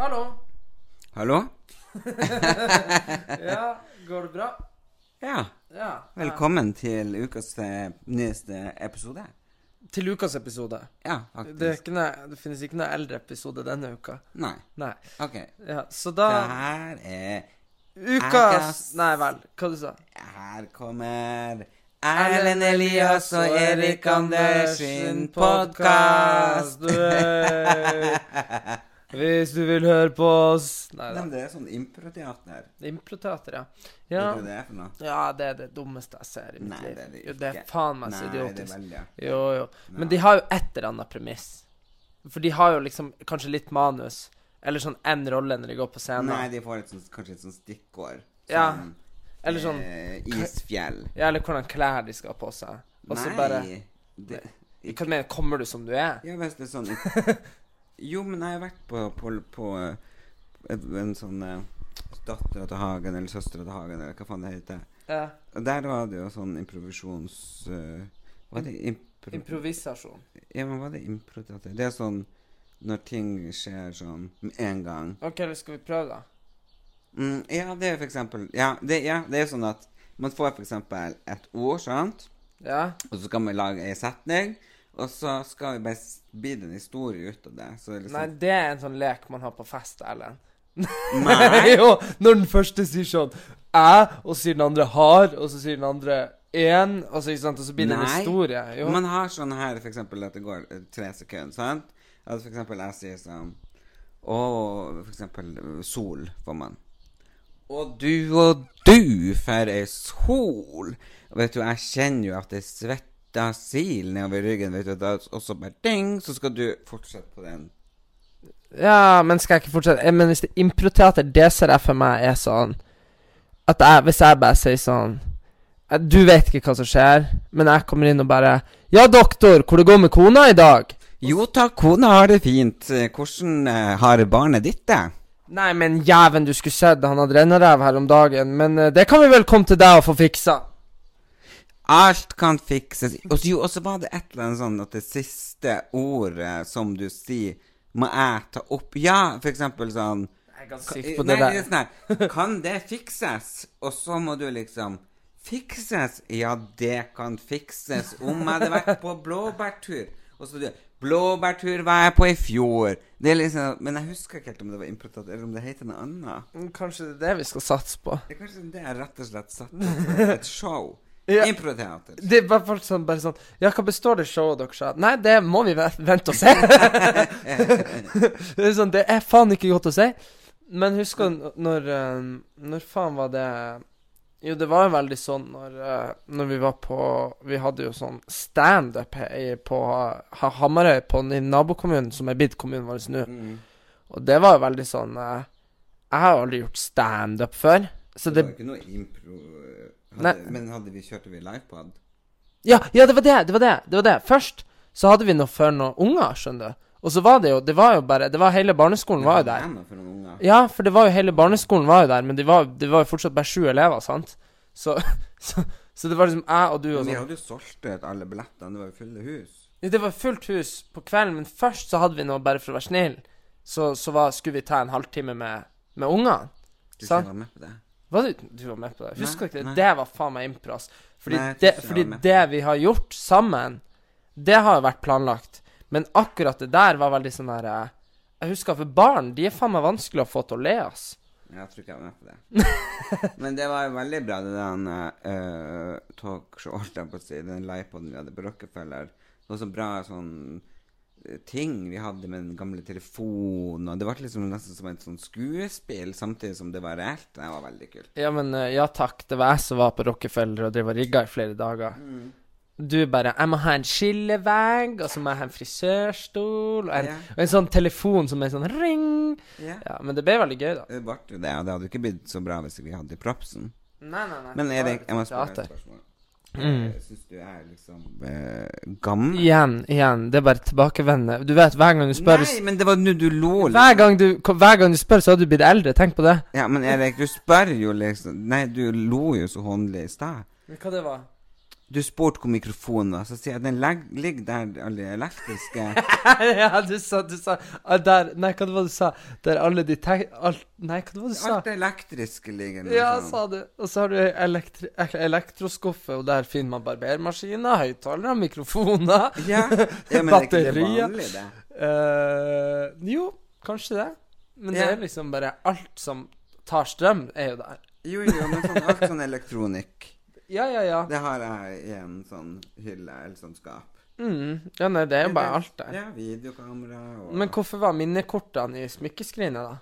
Hallo. Hallo? Ja, går det bra? Ja. Ja. Velkommen til ukas eh, nyeste episode. Til ukas episode. Ja, Det, er faktisk. ikke noe, det finnes ikke noe eldre episode denne uka. Nei. Nei. OK. Ja, så Det her er Ukas Ukas- Nei vel, hva du sa Her kommer Erlend Elias og Erik Anders sin podkast. Hvis du vil høre på oss Nei da. Det er sånn improteater. Improteater, ja. Vet ja. du hva det er for noe? Ja, det er det dummeste jeg ser i mitt Nei, liv. det er det Jo, det er faen meg så Nei, det er idiotisk. veldig Jo, jo. Men de har jo et eller annet premiss. For de har jo liksom kanskje litt manus, eller sånn én rolle når de går på scenen. Nei, de får et sånt, kanskje et sånt stikkord. Ja. Sånn, Eller sånn eh, Isfjell. Ja, eller hvordan klær de skal ha på seg. Og så bare det, Hva mener du? Kommer du som du er? Ja, hvis det er sånn Jo, men jeg har vært på, på, på et, en, sånn uh, Dattera til Hagen, eller Søstera til Hagen, eller hva faen det heter. Ja. Og der var det jo sånn improvisjons... Uh, var det impro... Improvisasjon. ja, men var det improvisasjon? Det er sånn når ting skjer sånn med en gang. OK, eller skal vi prøve, da? Mm, ja, det er for eksempel ja det, ja, det er sånn at man får for eksempel et ord, sant? Ja? Og så skal man lage ei setning, og så skal vi bare bli en historie ut av det. Så det liksom... Nei, det er en sånn lek man har på fest, Erlend. Nei. jo, når den første sier sånn 'æ', og så sier den andre 'har', og så sier den andre 'én', og så, sant, og så blir det en historie. Jo. Man har sånn her, for eksempel, at det går eh, tre sekunder, sant? At for eksempel jeg sier sånn Å, for eksempel eh, sol, får man. Og du og du, for ei sol! Vet du, jeg kjenner jo at det svetter sil nedover ryggen, vet du, og så bare ding, så skal du fortsette på den. Ja, men skal jeg ikke fortsette? Eh, Men hvis det er improteater, det ser jeg for meg er sånn At jeg, hvis jeg bare sier sånn eh, Du vet ikke hva som skjer, men jeg kommer inn og bare 'Ja, doktor, hvor det går med kona i dag?' Jo takk, kona har det fint. Eh, Hvordan uh, har barnet ditt det? Nei, men jæven, du skulle sett han hadde rennaræv her om dagen. Men uh, det kan vi vel komme til deg og få fiksa. Alt kan fikses. Og så, var det et eller annet sånn at det siste ordet som du sier, må jeg ta opp. Ja, for eksempel sånn Jeg er på det nei, er der. sånn Kan det fikses? Og så må du liksom Fikses? Ja, det kan fikses. Om jeg hadde vært på blåbærtur. Og så du Blåbærtur var jeg på i fjor. Det liksom Men jeg husker ikke helt om det var improtat, eller om det heter noe annet. Mm, Kanskje det er det vi skal satse på. Det er kanskje det er rett og slett satt på. et show. Ja. Improteater. Det hvert fall sånn bare sånn Ja, hva består det showet dere sa? Nei, det må vi vente og se. det er sånn Det er faen ikke godt å si. Men husker du når eh, Når faen var det Jo, det var jo veldig sånn når, eh, når vi var på Vi hadde jo sånn standup på Ha- Hamarøy, på den nabokommunen som er blitt kommunen vår nå. Mm. Og det var jo veldig sånn eh, Jeg har aldri gjort standup før. Så Det det var ikke noe impro hadde, Men hadde vi kjørte vi livepod? Ja, ja, det var det, det var det. det var det. Først så hadde vi noe for noen unger, skjønner du. Og så var det jo Det var jo bare Det var hele barneskolen var jo der. For. Ja, for det var jo hele barneskolen var jo der, men det var, det var jo fortsatt bare sju elever, sant? Så, så, så det var liksom jeg og du og Men vi sånn. hadde jo solgt ut alle billettene. Det var jo fulle hus. Ja, Det var fullt hus på kvelden, men først så hadde vi noe bare for å være snill. Så, så var, skulle vi ta en halvtime med, med ungene. Du Sant. ikke med på det? Var du, du var med på det? Husker Nei, ikke det? nei. Det var faen meg impras. Fordi, Nei, det, fordi det vi har gjort sammen, det har jo vært planlagt. Men akkurat det der var veldig sånn der eh, Jeg husker for barn, de er faen meg vanskelig å få til å le, ass. Jeg tror ikke jeg var med på det. Men det var jo veldig bra, det der uh, talkshow, holdt jeg på å si, den livepoden vi hadde på Rockefeller. Det var så bra sånn ting vi hadde med den gamle telefonen, og det var liksom nesten som et sånn skuespill, samtidig som det var reelt. Det var veldig kult. Ja, men eh, ja takk, det var jeg som var på Rockefeller og drev og rigga i flere dager. du bare 'Jeg må ha en skillevegg, og så må jeg ha en frisørstol, og en, Ja. og en sånn telefon som er sånn ring'. Ja. Ja, men det ble veldig gøy, da. Det ble jo det, og det hadde jo ikke blitt så bra hvis vi hadde propsen. Nei, nei, nei. Men Erik, jeg må spørre et spørsmål. Mm. Syns du er liksom eh, gammel? Igjen, igjen. Det er bare tilbakevendende. Du vet, hver gang du spør Nei, men det var nå du lo Liksom. hver gang du, hver gang du spør, så har du blitt eldre. Tenk på det. Ja, men Erik, du spør jo liksom Nei, du lo jo så håndlig i stad. Hva det var? Du spurte hvor mikrofonen var, så sier jeg at den ligger der alle elektriske ja, du sa, du sa ah, Der Nei, hva det var du sa? Der alle de te... Alt, nei, hva det var du sa? Alt det elektriske ligger der. Ja, sånn. sa du. Og så har du elektri elektroskuffe, og der finner man barbermaskiner, høyttalere, mikrofoner. Ja, ja men er ikke det Batterier. vanlig, det? Uh, jo, kanskje det. Men det er liksom bare alt som tar strøm, er jo der. Jo, jo, men sånn, alt sånn elektronikk Ja, ja, ja. Det har jeg i en sånn hylle, eller sånn skap. Mm. Ja, nei, det er jo bare alt der. Ja, videokamera og Men hvorfor var minnekortene i smykkeskrinet, da?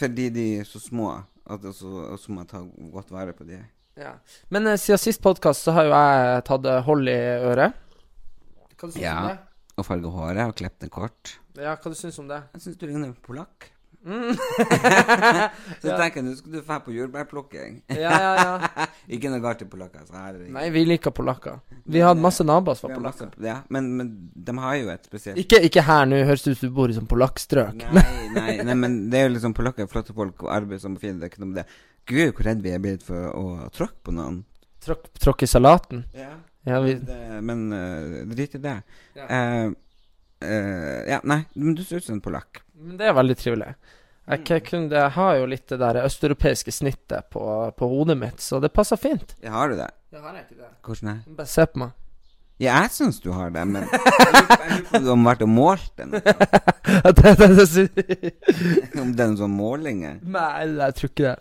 Fordi de er så små, og så må jeg ta godt vare på de. Ja. Men eh, siden sist podkast så har jo jeg tatt eh, hold i øret. Hva du syns Ja. om det? Og farge håret og klippe det kort. Ja, hva du syns om det? Jeg syns du ligner på polakk. Mm. Så Ja. tenker jeg nå skal du dra på jordbærplukking. Ja, ja, ja. ikke noe galt i polakker. Er Nei, vi liker polakker. Vi hadde masse naboer som var har masse- polakker. Ja, men, men de har jo et spesielt Ikke, ikke her nå, høres det ut som du bor i sånn polakkstrøk. Nei, nei, nei, men det er jo liksom polakker, flotte folk arbeid som fine. Det er ikke noe med det. Gud, hvor redd vi er blitt for å tråkke på noen. Tråkke tråkk i salaten. Ja, Ja, vi men, men uh, drit i det. Ja. Uh, uh, ja, nei, men du ser ut som en polakk. Men det er veldig trivelig. Jeg, k- kunne, jeg har jo litt det der østeuropeiske snittet på, på hodet mitt, så det passer fint. Ja, har du det? Ja, har jeg ikke det? Hvordan er det? Bare se på meg. Ja, jeg syns du har det, men jeg lurer på- om du har vært og målt den. Om det er noen sånne målinger. Nei, jeg tror ikke det.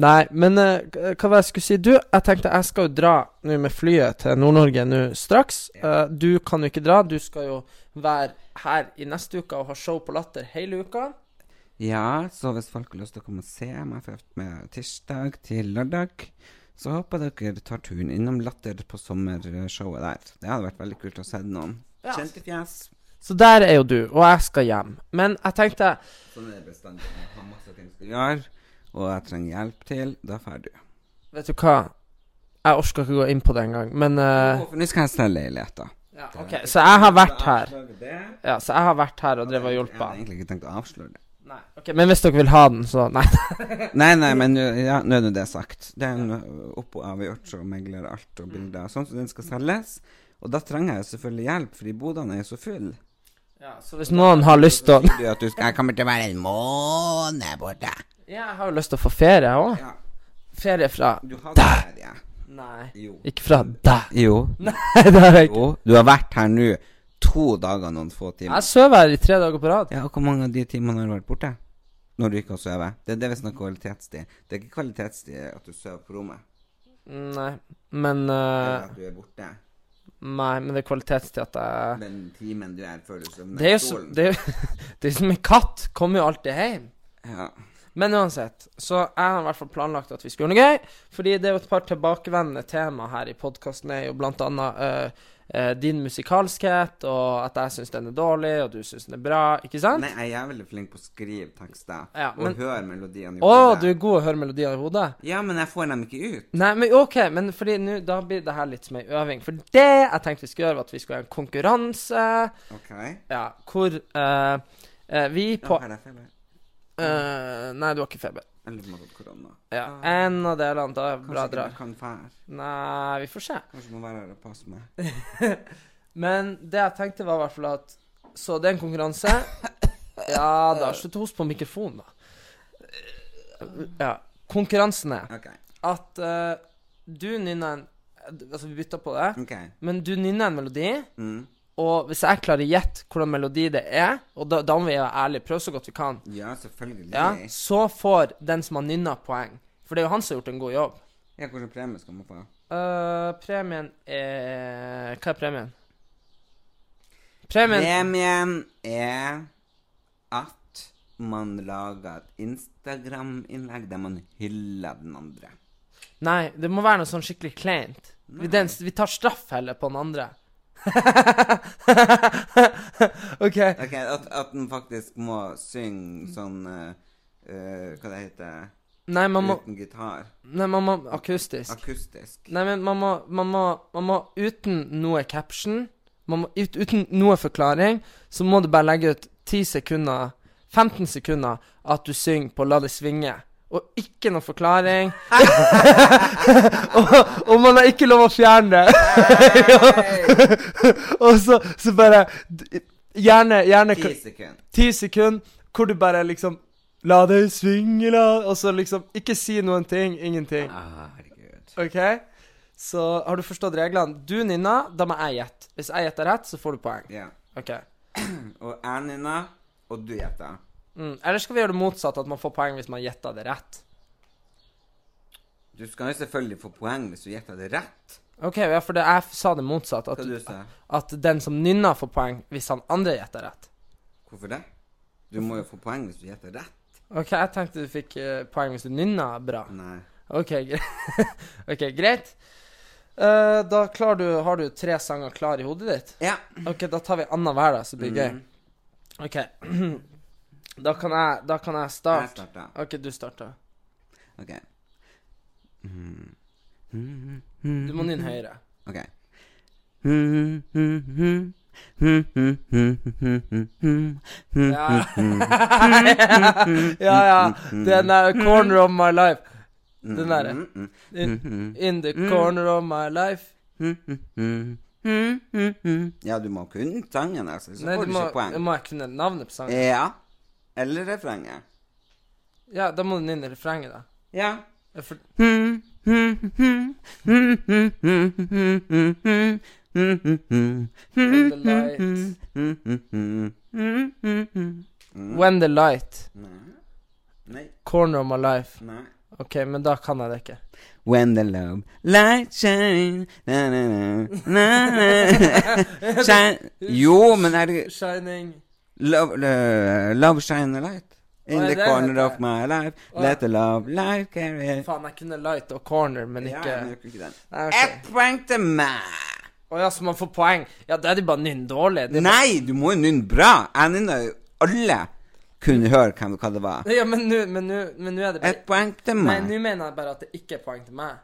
Nei, men uh, hva var det jeg skulle si? Du, jeg tenkte jeg skal jo dra nå med flyet til Nord-Norge nå straks. Uh, du kan jo ikke dra. Du skal jo være her i neste uke og ha show på Latter hele uka. Ja, så hvis folk har lyst til å komme og se meg fra tirsdag til lørdag, så håper jeg dere tar turen innom Latter på sommershowet der. Det hadde vært veldig kult å se noen Ja. kjente fjes. Så der er jo du, og jeg skal hjem. Men jeg tenkte Sånn er det bestandig. Jeg har masse ting å gjøre, og jeg trenger hjelp til. Da drar du. Vet du hva? Jeg orker ikke gå inn på det engang, men uh, nå skal jeg selge leiligheter. ja, OK, så jeg har vært her. Ja, så jeg har vært her og drevet og Jeg hjulpet hadde har egentlig ikke tenkt å avsløre det. Nei, ok, Men hvis dere vil ha den, så Nei. Nei, nei, men ja, nå er nå det sagt. Det er en opp- og avgjort, og megler alt og bilder. Sånn som den skal selges. Og da trenger jeg selvfølgelig hjelp, fordi bodene er så fulle. Ja, så hvis noen har lyst til å Jeg kommer til å være en måned borte. Ja, jeg har jo lyst til å få ferie, jeg òg. Ja, Ferie fra du. Nei. Jo. Ikke fra deg. Jo. Nei, det har jeg ikke. jo. Du har vært her nå to dager noen få timer. Jeg sover her i tre dager på rad. Ja, og hvor mange av de timene har du vært borte? Når du ikke har sovet? Det er det vi snakker kvalitetstid. Det er ikke kvalitetstid at du sover på rommet. Nei, men Eller eh, at du er borte. Nei, men det er kvalitetstid at jeg Den timen du er før du sovner Det er jo stolen. det er jo Det er som en katt. Kommer jo alltid hjem. Ja. Men uansett, så jeg har i hvert fall planlagt at vi skal gjøre noe gøy. Fordi det er jo et par tilbakevendende tema her i podkasten. er jo blant annet uh, uh, din musikalskhet, og at jeg syns den er dårlig, og du syns den er bra. Ikke sant? Nei, jeg er veldig flink på å skrive tekster Ja, og men- høre melodiene i hodet. Å, du er god å høre melodiene i hodet? Ja, men jeg får dem ikke ut. Nei, men OK, men fordi nå Da blir det her litt som ei øving. For det jeg tenkte vi skulle gjøre, var at vi skulle ha en konkurranse. OK? Ja, hvor uh, vi på Ja, eh, Nei, du har ikke feber. Eller du har fått korona. Ja, En av delene. Da bra Kanskje du drar. kan fære. Nei, vi får se. Kanskje du må være her og passe meg. Men det jeg tenkte, var i hvert fall at Så det er en konkurranse. Ja da, slutt å hoste på mikrofonen, da. Ja. Konkurransen er OK. at eh, du nynner en Altså, vi bytter på det, ok men du nynner en melodi. mm. Og hvis jeg klarer å gjette hvordan melodi det er, og da, da må vi være ærlige, prøve så godt vi kan, Ja, selvfølgelig. ja, så får den som har nynna, poeng. For det er jo han som har gjort en god jobb. Ja, Hvilken premie skal man få? Eh, premien er Hva er premien? Premien Premien er at man lager et Instagram-innlegg der man hyller den andre. Nei, det må være noe sånn skikkelig kleint. Vi, den, vi tar straff heller på den andre. OK. Ok, At, at den faktisk må synge sånn uh, uh, Hva det heter Nei, man må Uten gitar. Nei, man må akustisk. Akustisk. Nei, men man må, man må, man må uten noe caption man må, ut, Uten noe forklaring, så må du bare legge ut 10 sekunder 15 sekunder at du synger på La det svinge. Og ikke noe forklaring. og, og man har ikke lov å fjerne det. og så, så bare Gjerne, gjerne Ti sekunder. ti sekunder hvor du bare liksom La det svinge, la Og så liksom Ikke si noen ting. Ingenting. Ah. OK? Så har du forstått reglene? Du nynner, da må jeg gjette. Hvis jeg gjetter rett, så får du poeng. Ja. OK. Og jeg nynner, og du gjetter. Mm. Eller skal vi gjøre det motsatt, at man får poeng hvis man gjetter det rett? Du skal jo selvfølgelig få poeng hvis du gjetter det rett. OK, ja, for det, jeg sa det motsatt. At, du at den som nynner, får poeng hvis han andre gjetter rett. Hvorfor det? Du må jo få poeng hvis du gjetter rett. OK, jeg tenkte du fikk uh, poeng hvis du nynna bra. Nei. OK, gre okay greit. Uh, da du, har du tre sanger klar i hodet ditt? Ja. OK, da tar vi annenhver, da, så blir det Mm. gøy. OK. da kan jeg, da kan jeg Jeg starte. OK, du starter. OK. Du må nynne høyere. OK. Ja, ja. ja. Den der 'Corner of my life'. Den derre. In, in the corner of my life. Ja, du må kunne sangen, altså. Så Nei, får du du må, ikke poeng. må jeg kunne navnet på sangen? Ja. Eller refrenget. Ja, da må du nynne refrenget, da. Ja. For, When the light When the light Nei. Corner of my life. Nei. OK, men da kan jeg det ikke. When the love light shine na, na, na, na, na. shine. Jo, men er det Shining Love, uh, love shine a light In the det corner of my life Let the love life carry Faen, jeg kunne light og corner, men Ja, ikke men ikke den. Nei, ok. Ett poeng til meg! Å ja, så man får poeng? Ja, da er det bare nynn dårlig. Er Nei, du må jo nynne bra! Jeg nynna jo Alle kunne høre hva, hva det var. Ja, men nå men men er det bare Ett poeng til meg. Nei, nå mener jeg bare at det ikke er poeng til meg.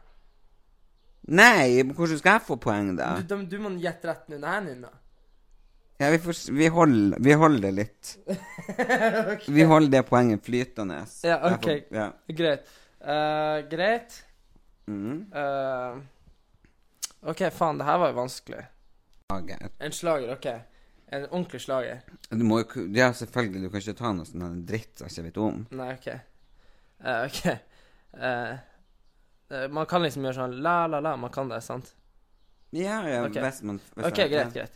Nei, men hvordan skal jeg få poeng, da? Du, du, du må gjette rett nå når jeg nynner. Ja, vi, får, vi, holder, vi holder det litt. Vi holder det poenget flytende. Ja, ok. får- ja. Greit. Uh, greit. Mm. Uh, OK, faen, det her var jo vanskelig. Slager. En slager, OK. En ordentlig slager. Du må jo Ja, selvfølgelig. Du kan ikke ta noe sånn dritt jeg ikke vet om. Nei, OK. Uh, OK. Man kan liksom gjøre sånn la, la, la. Man kan det, sant? Ja, ja, Ok. hvis man hvis OK, greit, greit,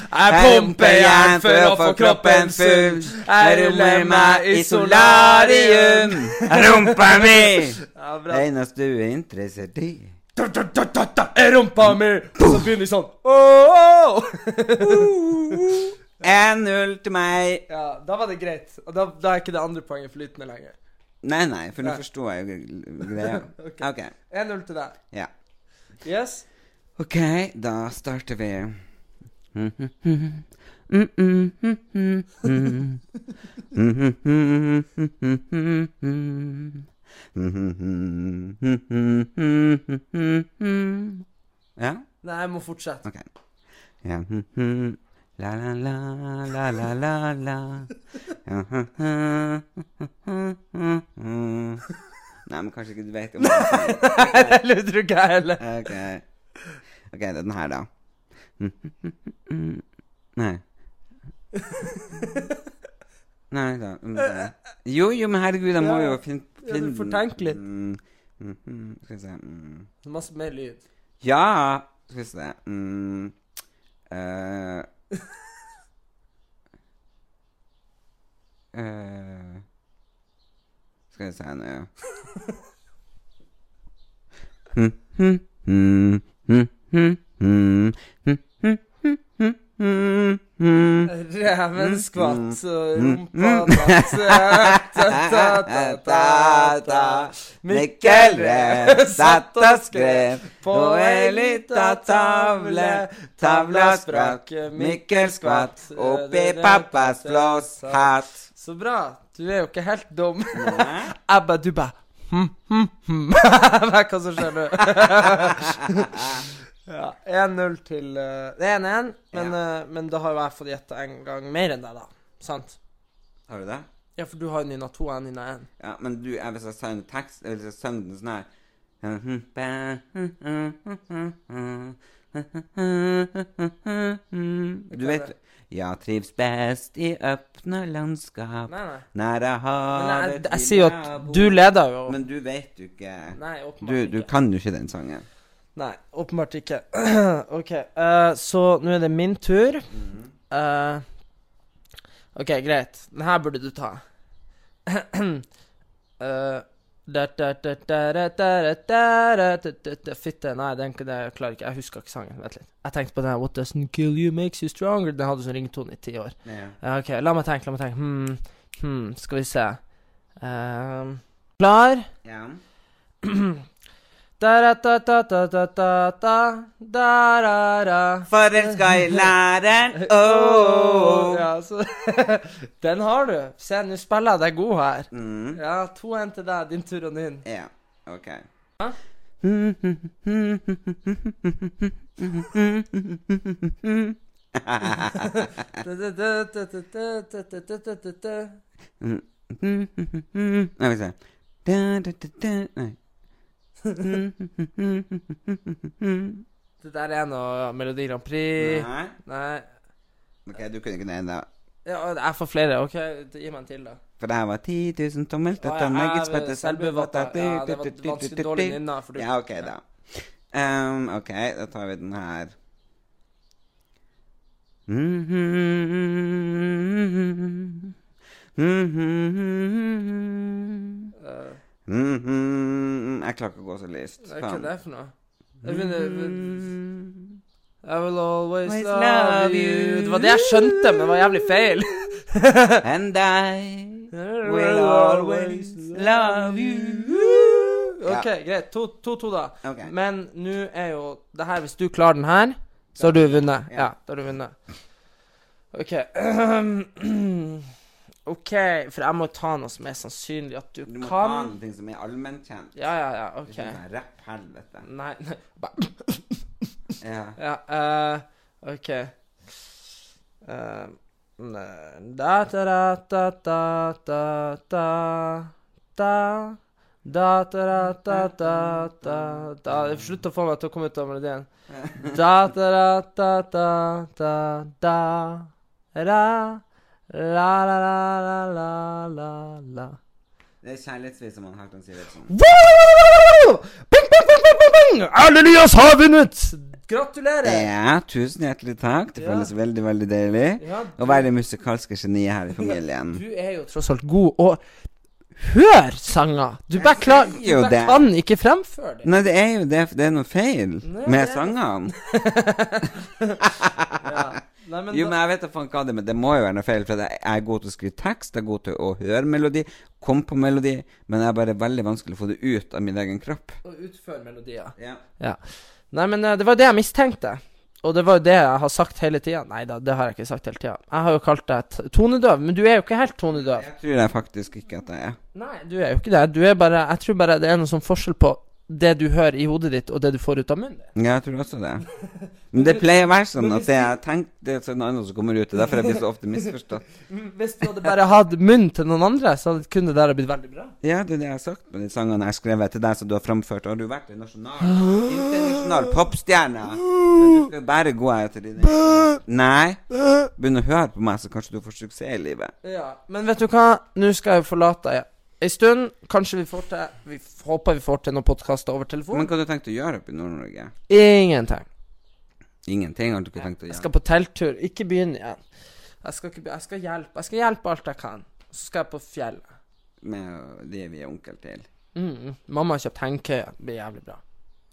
Jeg pumper jern for å få kroppen full Jeg ruller meg i solarium Rumpa mi! Ja, bra. Det eneste du er interessert i. er rumpa mi Og så begynner vi sånn Åh! 1-0 til meg. Ja, da var det greit Og da, da er ikke det andre poenget flytende lenger Nei, nei, for nå forsto jeg jo greia. Ok. OK. 1-0 til deg Ja. Yes OK, da starter vi. Ja? Nei, jeg må fortsette OK. Ja. La, la, la, la, la, la, la. Nei, men kanskje ikke du vet om det. lurer du ikke jeg heller Ok. Ok, det er den her, da. Nei. Nei da. Mm, jo, jo, men herregud, jeg må jo finne Ja, du får tenke litt. Mm, mm, skal vi se Masse mer lyd. Ja! Skal vi se mm. Eh. Eh. Skal vi se nå Mm, mm, mm, mm, mm, mm, hm, hm, hm. Reven skvatt, Mm. og rumpa datt Mikkel Rev satt og skrev på ei lita tavle. Tavla sprakk, Mikkel skvatt oppi pappas blåshatt. Så bra. Du er jo ikke helt dum. Abba, du Hva er hm, hm. Hva som skjer nå? ja, 1-0 til eh, Det er 1-1, men, eh, men da har jo jeg fått gjette en gang mer enn deg, da. Sant? Har du det? Ja, for du har Nina 2 og jeg Nina 1. Ja, men du, jeg, jeg sang tekst jeg sang den sånn her Du vet Jeg trives best i åpne landskap Nei, nei. Nære havet jeg, jeg, sier jo at du leder jo. Men du vet jo ikke Nei, du, åpenbart du ikke. kan jo ikke den sangen. Nei, åpenbart ikke. OK, uh, så nå er det min tur. Mm -hmm. uh, OK, greit. Den her burde du ta. uh, Fitte, nei, den, jeg klarer ikke. Jeg husker ikke sangen. Vent litt. Jeg tenkte på den What doesn't kill you makes you stronger. Den hadde sånn ringtone i ti år. Yeah. Ok, la meg tenke, la meg tenke. Hmm, hmm, skal vi se. Um, klar? Yeah. Forelska i læreren, oh. Ja, så, den har du. Se, nå spiller jeg deg god her. Mm. Ja, 2-1 til deg. Din tur og din. Ja, OK. Mm. Ja? Skal vi se Nei. Det der er noe Melodi Grand Prix. Nei. Nei. Ok, du kunne ikke den ene. Ja, jeg får flere. OK, gi meg en til, da. For det her var 10 000 tommel Å, etter ja, meget spette selvbevatta. Ja, det var vanskelig dårlig nynna, Ja, ok, da. Um, ok, da tar vi den her. Eh, Jeg klarer ikke å gå så lyst. Hva er det for noe? Jeg begynner I will always love love you. you. Det var det jeg skjønte, men det var jævlig feil. And I will always love you. OK, greit. 2-2, da. Men nå er jo det her Hvis du klarer den her, så har du vunnet. Ja. Ja, da har du vunnet. OK. OK, for jeg må ta noe som er sannsynlig at du, kan. Du må ta noe som er allmennkjent. Ja, ja, ja. Ikke OK. sånn Rapp-helvete. Nei, nei. Bare Ja. Ja, uh, OK. Uh, da, da, da, da, da, da, da, da. Da, da, da, da, da, da, da. Slutt å få meg til å komme ut av melodien. Da, da, da, da, da, da, da. La, la, la, la, la, la, la. Det er kjærlighetsvis som han Hertan Sivertsen. Woo! Bing, bing, bing, bing, bing, bing! Elias har vunnet! Gratulerer! Ja, tusen hjertelig takk. Det Ja. føles veldig, veldig deilig Ja, å være det musikalske geniet her i familien. Du er jo tross alt god, og hør sanger! Du bare, klar, du bare kan ikke fremføre det. Nei, det er jo det, det er noe feil Nei, med sangene. Ja. Nei, men Jo, da, men jeg vet faen hva det er, men det må jo være noe feil. For jeg er god til å skrive tekst, jeg er god til å høre melodi, komme på melodi, men jeg er bare veldig vanskelig å få det ut av min egen kropp. å utføre melodier. Ja. Ja. Nei, men eh, det var det jeg mistenkte. Og det var jo det jeg har sagt hele tida. Nei da, det har jeg ikke sagt hele tida. Jeg har jo kalt deg tonedøv, men du er jo ikke helt tonedøv. Jeg tror jeg faktisk ikke at jeg er. Nei, du er jo ikke det. Du er bare Jeg tror bare det er noe sånn forskjell på det du hører i hodet ditt, og det du får ut av munnen. Ja, jeg tror også det. Men det pleier å være sånn at det jeg tenker, det er noe annet som kommer ut. Det er derfor jeg blir så ofte misforstått. Hvis du hadde bare hatt munn til noen andre, så kunne det der ha blitt veldig bra. Ja, det er det jeg har sagt med de sangene jeg har skrevet til deg som du har framført. Har du vært en nasjonal, internasjonal popstjerne? Men du skal bare gå etter dine Nei. Begynn å høre på meg, så kanskje du får suksess i livet. Ja, Men vet du hva? Nå skal jeg jo forlate deg ei stund. Kanskje vi får til Vi håper vi får til noen podkaster over telefon. Men hva har du tenkt å gjøre oppe i Nord-Norge? Ingenting. Ingenting har du ikke tenkt å gjøre? Jeg skal på telttur. Ikke begynn igjen. Jeg skal, ikke, jeg skal hjelpe Jeg skal hjelpe alt jeg kan. Så skal jeg på fjellet. med de vi er onkel til. Mm. Mamma har kjøpt hengekøye. Det blir jævlig bra.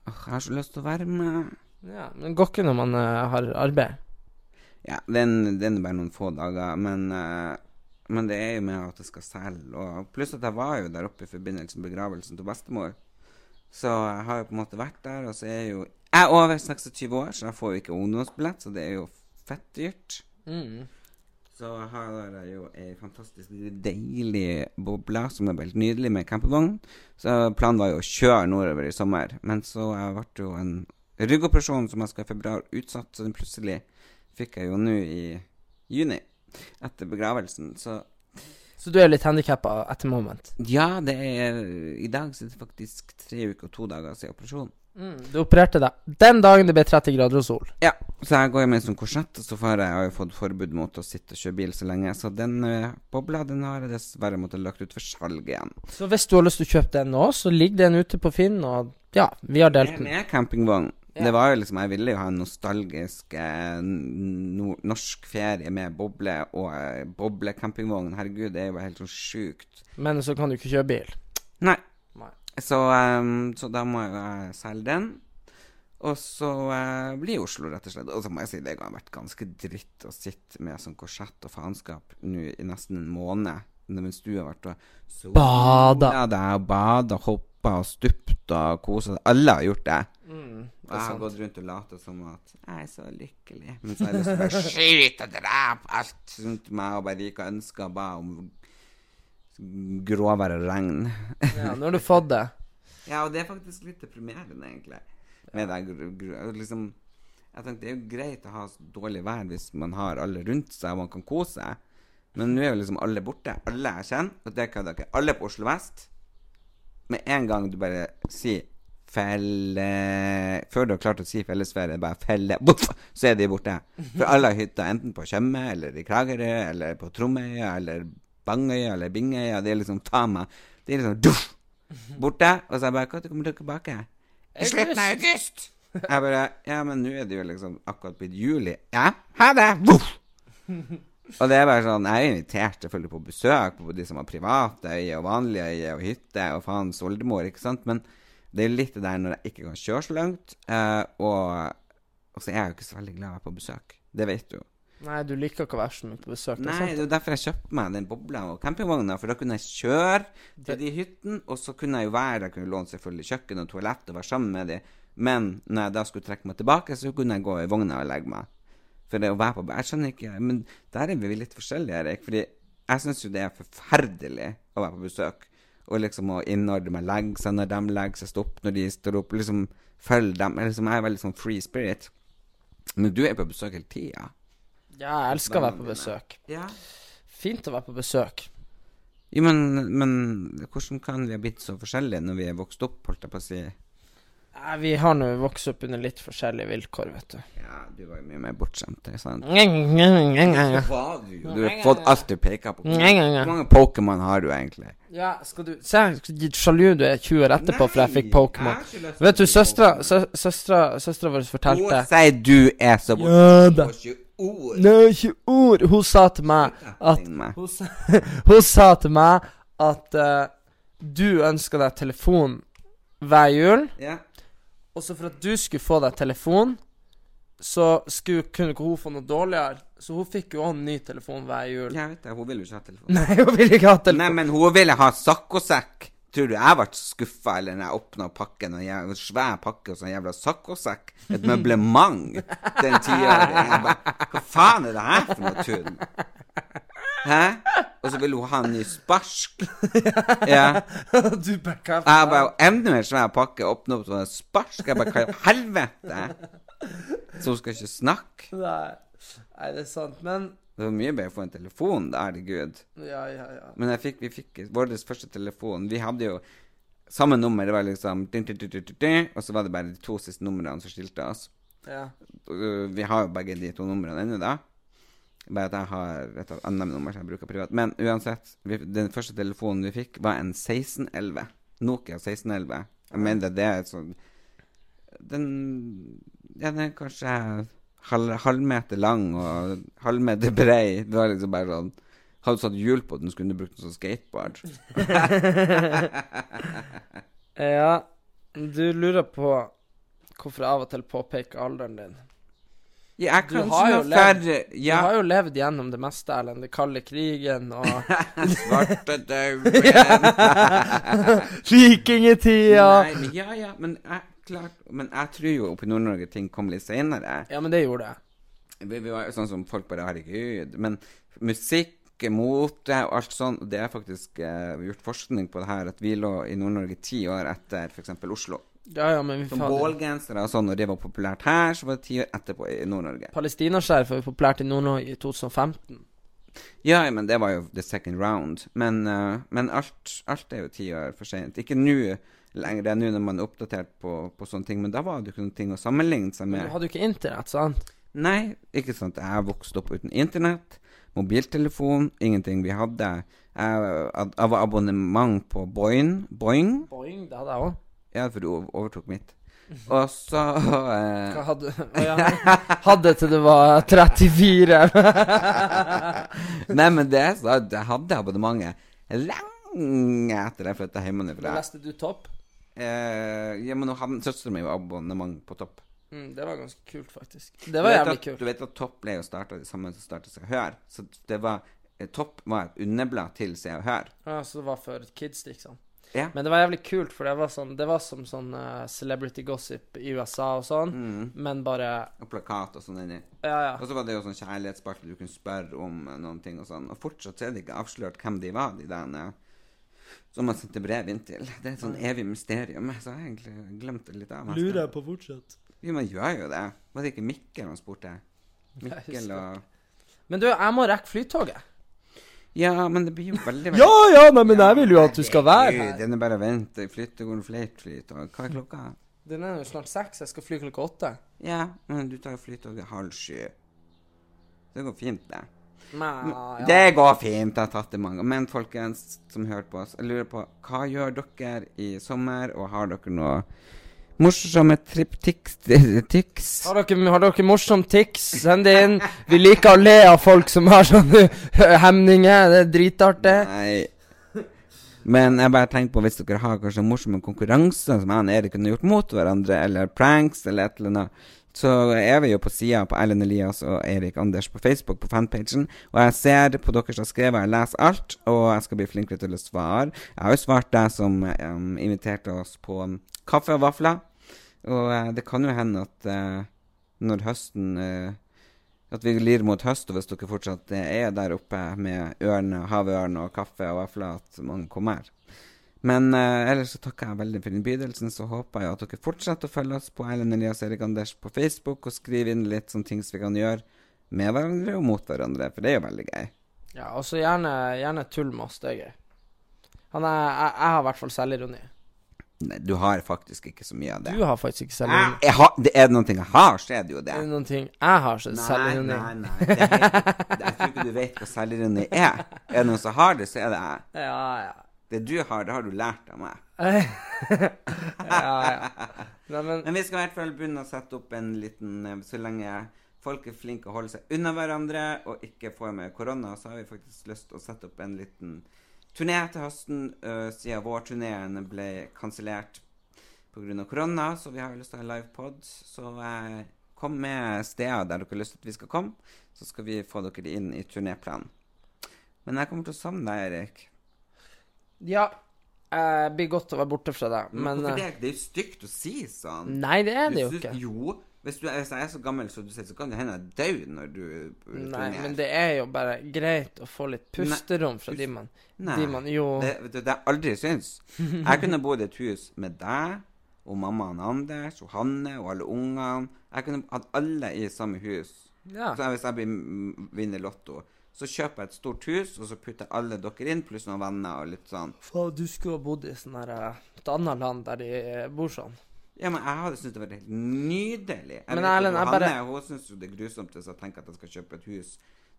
Åh, jeg har så lyst til å være med. Ja, Men det går ikke når man uh, har arbeid. Ja, den, den er bare noen få dager, men, eh, men det er jo med at det skal selge. Og pluss at jeg var jo der oppe i forbindelse med begravelsen til bestemor. Så jeg har jo på en måte vært der, og så er jeg jo Jeg er over 26 år, så jeg får jo ikke ungdomsbillett, så det er jo fett dyrt. Mm. Så jeg har jo ei fantastisk deilig boble som er helt nydelig med campingvogn. Så planen var jo å kjøre nordover i sommer, men så ble jo en ryggoperasjon som jeg skal i februar, utsatt. Så den plutselig fikk jeg jo nå i juni, etter begravelsen. Så Så du er litt handikappa etter moment? ja, det er I dag så er det faktisk tre uker og to dager siden operasjonen. Mm. Du opererte deg den dagen det ble 30 grader og sol. Ja, så jeg går med en sånn korsett, og så far jeg, jeg har fått forbud mot å sitte og kjøre bil så lenge. Så den uh, bobla den har jeg dessverre måttet lagt ut for salg igjen. Så hvis du har lyst til å kjøpe den nå, så ligger den ute på Finn, og ja, vi har delt den. med campingvogn. Ja. Det var jo liksom Jeg ville jo ha en nostalgisk eh, no norsk ferie med boble og eh, boblecampingvogn. Herregud, det er jo helt sånn sjukt. Men så kan du ikke kjøre bil. Nei. Nei. Så, um, så da må jeg selge den. Og så uh, blir Oslo, rett og slett. Og så må jeg si det har vært ganske dritt å sitte med sånn korsett og faenskap nå i nesten en måned. Mens du har vært og sola Bada. deg og bada, hoppa og stupt og kosa seg. Alle har gjort det. Mm, Og jeg har gått rundt og latet som at jeg er så lykkelig. Men så er det til bare skyte og drep alt rundt meg og bare gikk og ønska bare om gråvær og regn. Ja, nå har du fått det. Ja, og det er faktisk litt deprimerende, egentlig. Med det liksom Jeg tenkte det er jo greit å ha dårlig vær hvis man har alle rundt seg og man kan kose seg. Men nå er jo liksom alle borte. Alle jeg kjenner, og det kan dere. Alle på Oslo vest. Med en gang du bare sier felle Før du har klart å si fellesferie, bare felle! Så er de borte. For alle har hytter enten på Tjøme eller i Kragerø eller på Tromøya eller Bangøya eller Bingøya. Det er liksom ta meg Det er liksom duff, borte. Og så er jeg bare Når kommer du tilbake? I slutten av august. Jeg bare Ja, men nå er det jo liksom akkurat blitt juli. Ja, ha det! Voff! Og det er bare sånn Jeg er invitert selvfølgelig på besøk på de som har private øyer og vanlige øyer og hytte og faens oldemor, ikke sant, men det er litt det der når jeg ikke kan kjøre så langt, eh, og, og så er jeg jo ikke så veldig glad i å være på besøk. Det vet du. Nei, du liker ikke å være så mye på besøk. Nei, sant. det er jo derfor jeg kjøpte meg den bobla og campingvogna, for da kunne jeg kjøre til de hyttene, og så kunne jeg jo være der. kunne låne selvfølgelig kjøkken og toalett og være sammen med de, men når jeg da skulle trekke meg tilbake, så kunne jeg gå i vogna og legge meg. For det å være på Jeg skjønner ikke Men der er vi litt forskjellige, Erik. Fordi jeg syns jo det er forferdelig å være på besøk. Og liksom å innordne meg, legge seg når de legger seg, stoppe når de står opp. Liksom følge dem. Jeg Liksom, jeg er veldig sånn free spirit. Men du er på besøk hele tida. Ja, jeg elsker å være på besøk. Ja. Fint å være på besøk. Jo, men, men hvordan kan vi ha blitt så forskjellige når vi er vokst opp, holdt jeg på å si? Nei, vi har nå vokst opp under litt forskjellige vilkår, vet du. Ja, du var jo mye mer bortskjemt, ikke sant? Hva var du jo. Du har fått alt du peker på. Hvor mange Pokémon har du egentlig? Ja, skal du Se, sjalu du er 20 år etterpå for jeg fikk Pokémon. Vet du, søstera sø- Søstera vår fortalte Hun sier du er så ord. Nei, ikke ord! Hun sa til meg at Hun sa, hun sa til meg at uh, du ønska deg telefon hver jul, Ja. Og så for at du skulle få deg telefon, så skulle, kunne ikke hun få noe dårligere. Så hun fikk jo en ny telefon hver jul. Jeg vet det, hun ville jo ikke ha telefon. Nei, hun ville ikke ha telefon. Nei, men hun ville ha saccosekk. Tror du jeg ble skuffa eller når jeg åpna pakken, og en svær pakke og sånn jævla saccosekk? Et møblement den tiåringen. Hva faen er det her for noe tull? Hæ? Og så ville hun ha en ny sparsk. Ja. du backa Jeg bare Enda en svær pakke, åpne opp sånn sparsk. Jeg bare Hva helvete? Så hun skal ikke snakke? Nei. Nei, det er sant, men Det var mye bedre å få en telefon, da, herregud. Ja, ja, ja. Men fikk, vi fikk vår første telefon Vi hadde jo samme nummer. Det var liksom Og så var det bare de to siste numrene som skilte oss. ja. Vi har jo begge de to numrene ennå, da. Bare at jeg har et annet nummer som jeg bruker privat. Men uansett, vi, den første telefonen vi fikk, var en 1611. Nokia 1611. Jeg mener det er sånn Den Ja, den er kanskje halv, halvmeter lang og halvmeter brei. Det var liksom bare sånn Hadde du satt hjul på den, skulle du brukt den som skateboard. Ja, du lurer på hvorfor jeg av og til påpeker alderen din. Ja, jeg Du kan har jo ikke levd- færre Du har jo levd gjennom det meste, Erlend. Den kalde krigen og svartedauden Vikingtida. Nei, ja, ja, men jeg, klart Men jeg tror jo oppe i Nord-Norge ting kom litt senere. Ja, men det gjorde jeg. Vi, vi var jo sånn som folk bare Herregud. Men musikk, mote og alt sånt. Det er faktisk eh, gjort forskning på det her, at vi lå i Nord-Norge ti år etter f.eks. Oslo. Ja, ja, men vi Som bålgensere og sånn, når det var populært her, så var det ti år etterpå i Nord-Norge. Palestinaskjerf var jo populært i Nord-Norge i 2015. Ja, men det var jo the second round. Men, uh, men alt, alt er jo ti år for sent. Ikke nå lenger, det er nå når man er oppdatert på, på sånne ting, men da var det ikke noen ting å sammenligne seg med. Men du hadde jo ikke internett, sant? Nei, ikke sant. Jeg vokste opp uten internett, mobiltelefon, ingenting. Vi hadde Jeg, jeg var abonnement på Boing. Boing? Boing, det hadde jeg òg. Ja, for du overtok mitt. Og så eh, Hva hadde ja. Hadde til det var 34. Nei, men det er Jeg hadde abonnementet lenge etter jeg flytta hjemmefra. Leste du Topp? Eh, ja, men nå hadde var abonnement på Topp. Mm, det var ganske kult, faktisk. Det var jævlig at- kult. Du vet at Topp ble jo starta sammen som starta seg Hør. Så det var eh, Topp var et underblad til Se og Hør. Ja, så det var for kids, liksom. Ja. Men det var jævlig kult, for det var, sånn, det var som sånn uh, celebrity gossip i USA og sånn, Mm. men bare Og plakat og sånn inni. Ja, ja. Og så var det jo sånn kjærlighetsspalte du kunne spørre om eh, noen ting og sånn. Og fortsatt så er det ikke avslørt hvem de var, de der eh, som man sendte brev inn til. Det er et sånn evig mysterium. Så jeg har egentlig glemt det litt av. Lurer jeg på fortsatt. Jo, man gjør jo det. Var det ikke Mikkel han spurte? Mikkel og Men du, jeg må rekke flytoget. Ja, men det blir jo veldig veldig Ja, ja, nei, men jeg vil jo at du skal være her. Den er bare å vente. Flytte går fleitflyt. Og hva er klokka? Den er jo snart seks, jeg skal fly klokka åtte. Ja, men du tar jo flytoget halv sju. Det går fint, det. Men, ja. Det går fint. Jeg har tatt det mange Men folkens som hørte på oss, jeg lurer på hva gjør dere i sommer, og har dere noe morsomme triptics Har har dere morsom tics, send det inn. Vi liker å le av folk som har sånne hemninger. Det er dritartig. Nei. Men jeg bare tenkte på hvis dere har kanskje morsomme konkurranser som jeg og Erik kunne gjort mot hverandre, eller pranks eller et eller annet, så er vi jo på sida på Erlend Elias og Erik Anders på Facebook, på fanpagen. Og jeg ser på dere som har skrevet, jeg leser alt, og jeg skal bli flinkere til å svare. Jeg har jo svart deg som um, inviterte oss på kaffe og vafler. Og eh, det kan jo hende at eh, når høsten eh, At vi lir mot høst, og hvis dere fortsatt eh, er der oppe med ørne, havørn og kaffe og vafler, at mange kommer. Men eh, ellers så takker jeg veldig for innbydelsen. Så håper jeg at dere fortsetter å følge oss på Erlend Elias Erik Anders på Facebook, og skrive inn litt sånne ting som vi kan gjøre med hverandre og mot hverandre, for det er jo veldig gøy. Ja, og så gjerne, gjerne tull med oss. Det er gøy. Han er, jeg, jeg har i hvert fall selvironi. Nei, du har faktisk ikke så mye av det. Du har faktisk ikke jeg, selvironi. jeg har, det er noen ting jeg har, så er det jo det. Er det noen ting jeg har så er det selvironi? nei, nei. Det er, jeg tror ikke du vet hva selvironi er. Er det noen som har det, så er det jeg. Ja, ja. Det du har, det har du lært av meg. ja, ja. Nei, men Men vi skal i hvert fall begynne å sette opp en liten eh, Så lenge folk er flinke å holde seg unna hverandre og ikke får med korona, så har vi faktisk lyst til å sette opp en liten turné til høsten, uh, siden vårturneen ble kansellert pga. korona. Så vi har lyst til å ha livepod. Så uh, kom med steder der dere har lyst til at vi skal komme, så skal vi få dere inn i turnéplanen. Men jeg kommer til å savne deg, Erik. Ja. Det blir godt å være borte fra deg, men Hvorfor eh, det? Det er jo stygt å si sånn. Nei, det er det jo ikke. Jo. Hvis, du hvis jeg er så gammel som du sier, så kan det hende jeg dør når du Nei, men det er jo bare greit å få litt pusterom fra de man, de man Jo Det, det har jeg aldri syns. Jeg kunne bodd i et hus med deg og mammaen Anders og Hanne og alle ungene. Jeg kunne hatt alle i samme hus. Ja. Så hvis jeg vinner Lotto, så kjøper jeg et stort hus, og så putter alle dere inn, pluss noen venner og litt sånn. Faen, du skulle ha bodd i sånn her eh, et annet land der de eh, bor sånn. Ja, men jeg hadde syntes det var helt nydelig. Jeg Men Erlend, jeg bare- Hanne hun syns jo det er grusomt hvis jeg tenker at jeg skal kjøpe et hus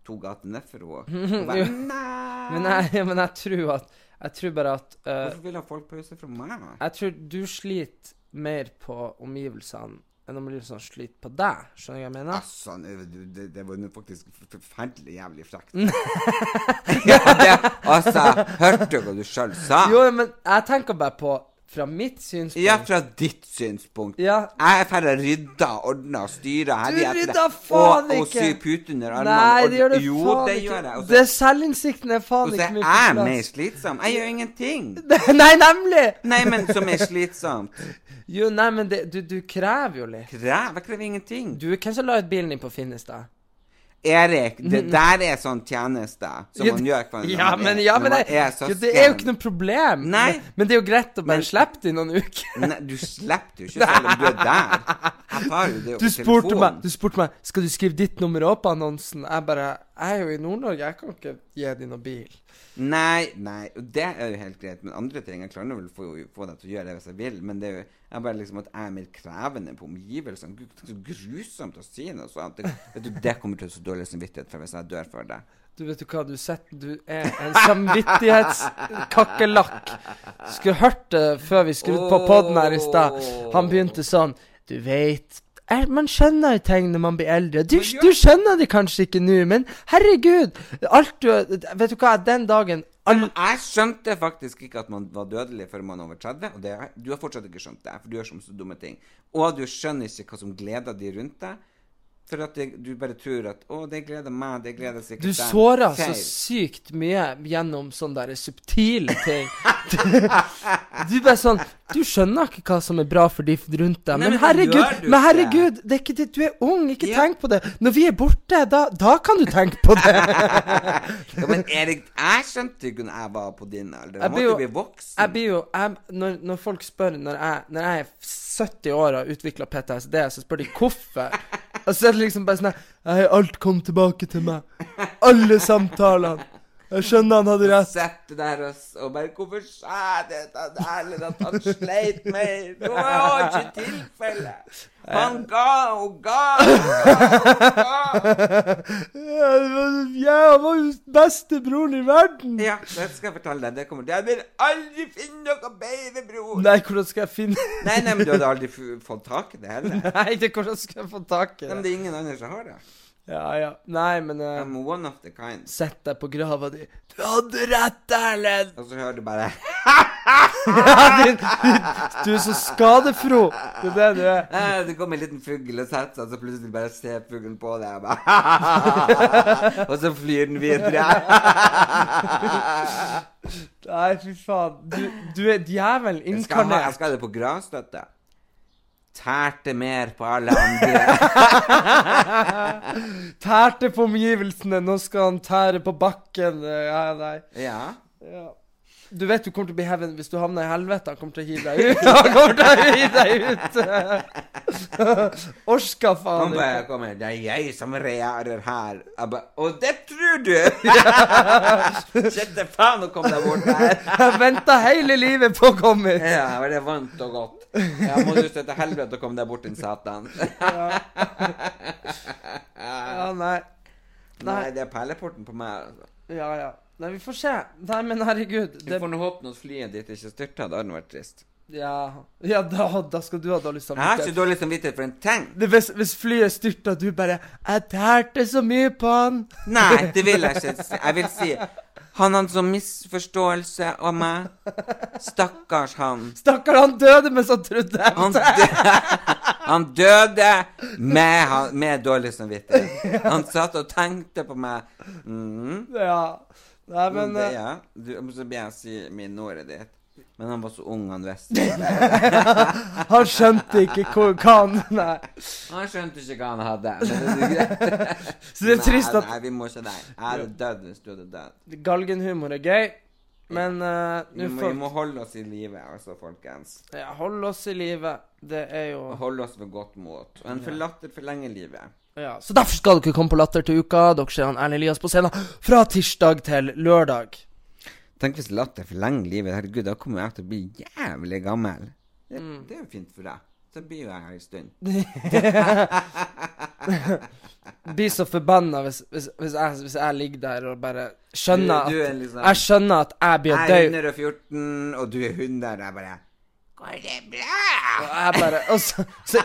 to gater ned for henne. Bare, Men jeg, men jeg tror at Jeg tror bare at uh, Hvorfor vil ha folk pause fra meg? Jeg tror du sliter mer på omgivelsene enn omgivelsene sliter på deg. Skjønner du hva jeg mener? Altså, det, det, var faktisk forferdelig jævlig frekt. ja, det, altså, hørte du hva du sjøl sa? Jo, men jeg tenker bare på fra mitt synspunkt Ja, fra ditt synspunkt. Ja. Jeg er ferdig å rydde, ordne og styre etter rydder det. faen Og, og sy pute under armene. Nei, det gjør det jo, faen det ikke. gjør jeg. Også, det selvinnsikten er faen Og så ikke er jeg på mer slitsom. Jeg gjør ingenting. Nei, nemlig! Nei, men som er slitsomt. Jo, nei, men det, du, du krever jo litt. Krever? jeg krever ingenting. Du, hvem som la ut bilen din på Finnestad? Erik, det der er sånn tjeneste som Ja, man gjør for Ja, men, er- ja, men det, er jo, det er jo ikke noe problem. Nei. Men, men det er jo greit å bare slippe det i noen uker. Nei, du slipper jo ikke selv om du er der. Du spurte meg Du spurte meg Skal du skrive ditt nummer opp på annonsen. Jeg bare Jeg er jo i Nord-Norge, jeg kan ikke gi deg noen bil. Nei, nei, det er jo helt greit. Men andre ting Jeg klarer vel få, få deg til å gjøre det hvis jeg vil, men det er jo jeg bare liksom at jeg er mer krevende på omgivelsene. Gud, så grusomt å si noe sånt. Vet du, det kommer til å så dårlig samvittighet for hvis jeg dør for det. Du vet du hva, du setter Du er en samvittighetskakerlakk. Skulle hørt det før vi skrudde på poden her i stad. Han begynte sånn Du veit man skjønner jo ting når man blir eldre. Du, du skjønner det kanskje ikke nå, men herregud Alt du Vet du hva, den dagen all, jeg skjønte faktisk ikke at man var dødelig før man er over 30. Og det, du har fortsatt ikke skjønt det, for du gjør så dumme ting. Og du skjønner ikke hva som gleder de rundt deg. For at det, du bare tror at 'Å, det gleder meg, det gleder sikkert deg'. Du sårer så sykt mye gjennom sånne der subtile ting. Du, du bare sånn Du skjønner ikke hva som er bra for de rundt deg. Nei, Men men herregud, men herregud det er ikke det, du er ung. Ikke Ja. tenk på det. Når vi er borte, da, da kan du tenke på det. Ja, men Erik, jeg skjønte ikke når jeg var på din alder. Jeg måtte jo bli voksen. Jeg blir jo jeg, når, når folk spør Når jeg, når jeg er 70 år og har utvikla PTSD, så spør de hvorfor. Og så er det liksom bare sånn her, «Nei, Alt kom tilbake til meg. Alle samtalene. Jeg skjønner han hadde rett. Sette der og, og bare 'Hvorfor sa jeg det til at han sleit mer?' Det var ikke tilfellet. Han ga og ga og ga Jeg var- jo bestebroren i verden. Ja, det skal jeg fortelle deg. Det kommer Jeg vil aldri finne noe bedre bror. Nei, hvordan skal jeg finne Nei, nei, men du hadde aldri fått tak i det heller. Nei, det hvordan skal jeg få tak i Nei, men det? det er ingen andre som har det. Ja, ja. Nei, men uh, I'm one of the kind. Sett deg på grava di. Du hadde rett, Erlend! Og så hører du bare Ja, din- Du er så skadefro. Det er det du er. Eh, Det kommer en liten fugl og setter seg, så plutselig bare ser fuglen på deg og bare Og så flyr den videre. Nei, fy faen. Du, du er djevelen ha, jeg inkarnert. skal ha det på gravstøtte. Tærte mer på alle andre. Tærte på omgivelsene. Nå skal han tære på bakken. Ja, nei. Ja. Ja. Du vet du kommer til å bli heaven hvis du havner i helvete. Han kommer til å hive deg ut. Han kommer til å hive deg ut. Orska faen Han bare kommer 'Det er jeg som regjerer her'. Jeg bare 'Og det tror du?' Shit, faen å komme deg bort her. Jeg venta hele livet på å komme hit. Ja, jeg var vant og godt. Jeg må se til helvete og komme deg bort, din satan. Ja, nei. Nei, det er perleporten på meg. altså. Ja, ja. Nei, vi får se. Nei, men herregud. Vi Det, får nå håpe at flyet ditt ikke styrter. Det hadde vært trist. ja, ja da, da skal du ha dårlig samvittighet. Jeg har ikke dårlig samvittighet for en ting. Hvis, hvis flyet styrter, du bare 'Jeg tærte så mye på han'. Nei, det vil jeg ikke si. Jeg vil si han hadde sånn misforståelse av meg. Stakkars han. Stakkar, han døde mens han trodde Han, det. dø han døde med, med dårlig samvittighet. Han satt og tenkte på meg. Mm. Ja. Nei, Men men eh, ja. du, Så blir jeg si minneordet ditt. Men han var så ung, han visste. han skjønte ikke hvor, hva han Nei. Han skjønte ikke hva han hadde. Men det er greit. Så det er trist at Nei, vi må ikke der. Jeg hadde dødd hvis du hadde dødd. galgenhumor er gøy, men uh, Vi må, folk... vi må holde oss i live, altså, folkens. ja, holde oss i live. Det er jo holde oss ved godt mot. Og en for latter forlenger livet. Ja. Så derfor skal dere komme på Latter til uka. Dere ser han Erlend Elias på scenen fra tirsdag til lørdag. Tenk hvis latter forlenger livet. Herregud, da kommer jeg til å bli jævlig gammel. Det, Mm. det er jo fint for deg. Så blir jo jeg her en stund. Blir så forbanna hvis, hvis, hvis, jeg, hvis jeg ligger der og bare skjønner Du- du at liksom- Jeg skjønner at jeg blir død. Jeg er 114, og du er 100. Jeg bare Går det bra? Og jeg bare Og så, så,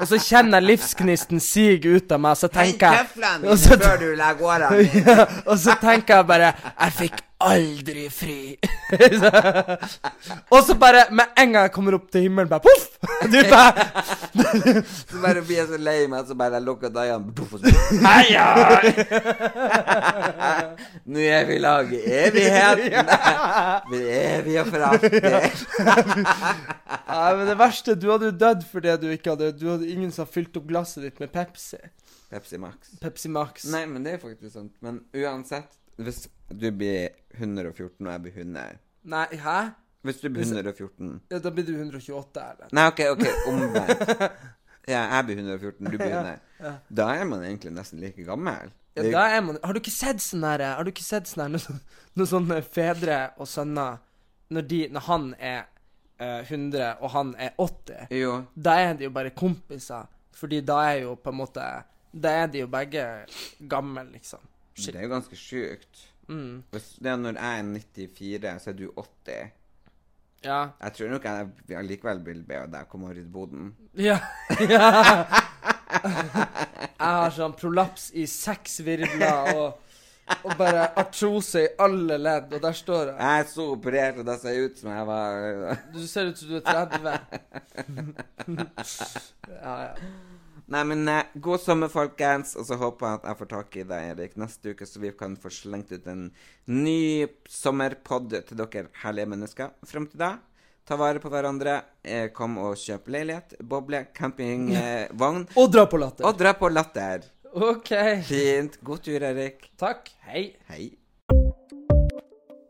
og så kjenner jeg livsgnisten sige ut av meg, og så tenker jeg tøflene og så- før du legger årene dine. ja, Og så tenker jeg bare Jeg fikk aldri fri. og så bare, med en gang jeg kommer opp til himmelen, bare poff! Du bare Så bare blir jeg så lei meg, så bare jeg lukker øynene poff, og så- Heia! Nå er vi i lag i evigheten. Vi er evige for alltid. Men det verste, du hadde jo dødd fordi du ikke hadde Du hadde ingen som hadde fylt opp glasset ditt med Pepsi. Pepsi Max. Pepsi Max. Nei, men det er faktisk sant. Men uansett, hvis du blir 114 og jeg blir 100 Nei, hæ? Hvis du blir 114 Ja, da blir du 128, eller? Nei, OK, ok, omvendt. Ja, jeg blir 114, du blir 100. Da er man egentlig nesten like gammel. Ja, Det- da er man Har du ikke sett sånn der Har du ikke sett sånn noe noen, noe sånne fedre og sønner Når de Når han er eh, 100 og han er 80 Jo. Da er de jo bare kompiser Fordi da er jo på en måte Da er de jo begge gamle liksom Det er jo ganske sjukt. Mm. Hvis det er når jeg er 94, så er du 80. Ja Jeg tror nok jeg allikevel vil be deg komme og rydde boden. Ja, ja. Jeg har sånn prolaps i seks virvler og, og bare artrose i alle ledd, og der står jeg. Jeg er så operert, og det ser ut som jeg var Du ser ut som du er 30. Ja, ja. Nei, men eh, god sommer, folkens. Og så håper jeg at jeg får tak i deg, Erik, neste uke, så vi kan få slengt ut en ny sommerpod til dere herlige mennesker. Fram til da, ta vare på hverandre. Eh, kom og kjøp leilighet, boble, campingvogn. Og dra på latter. og dra på latter. OK. Fint. God tur, Erik. Takk. Hei. Hei.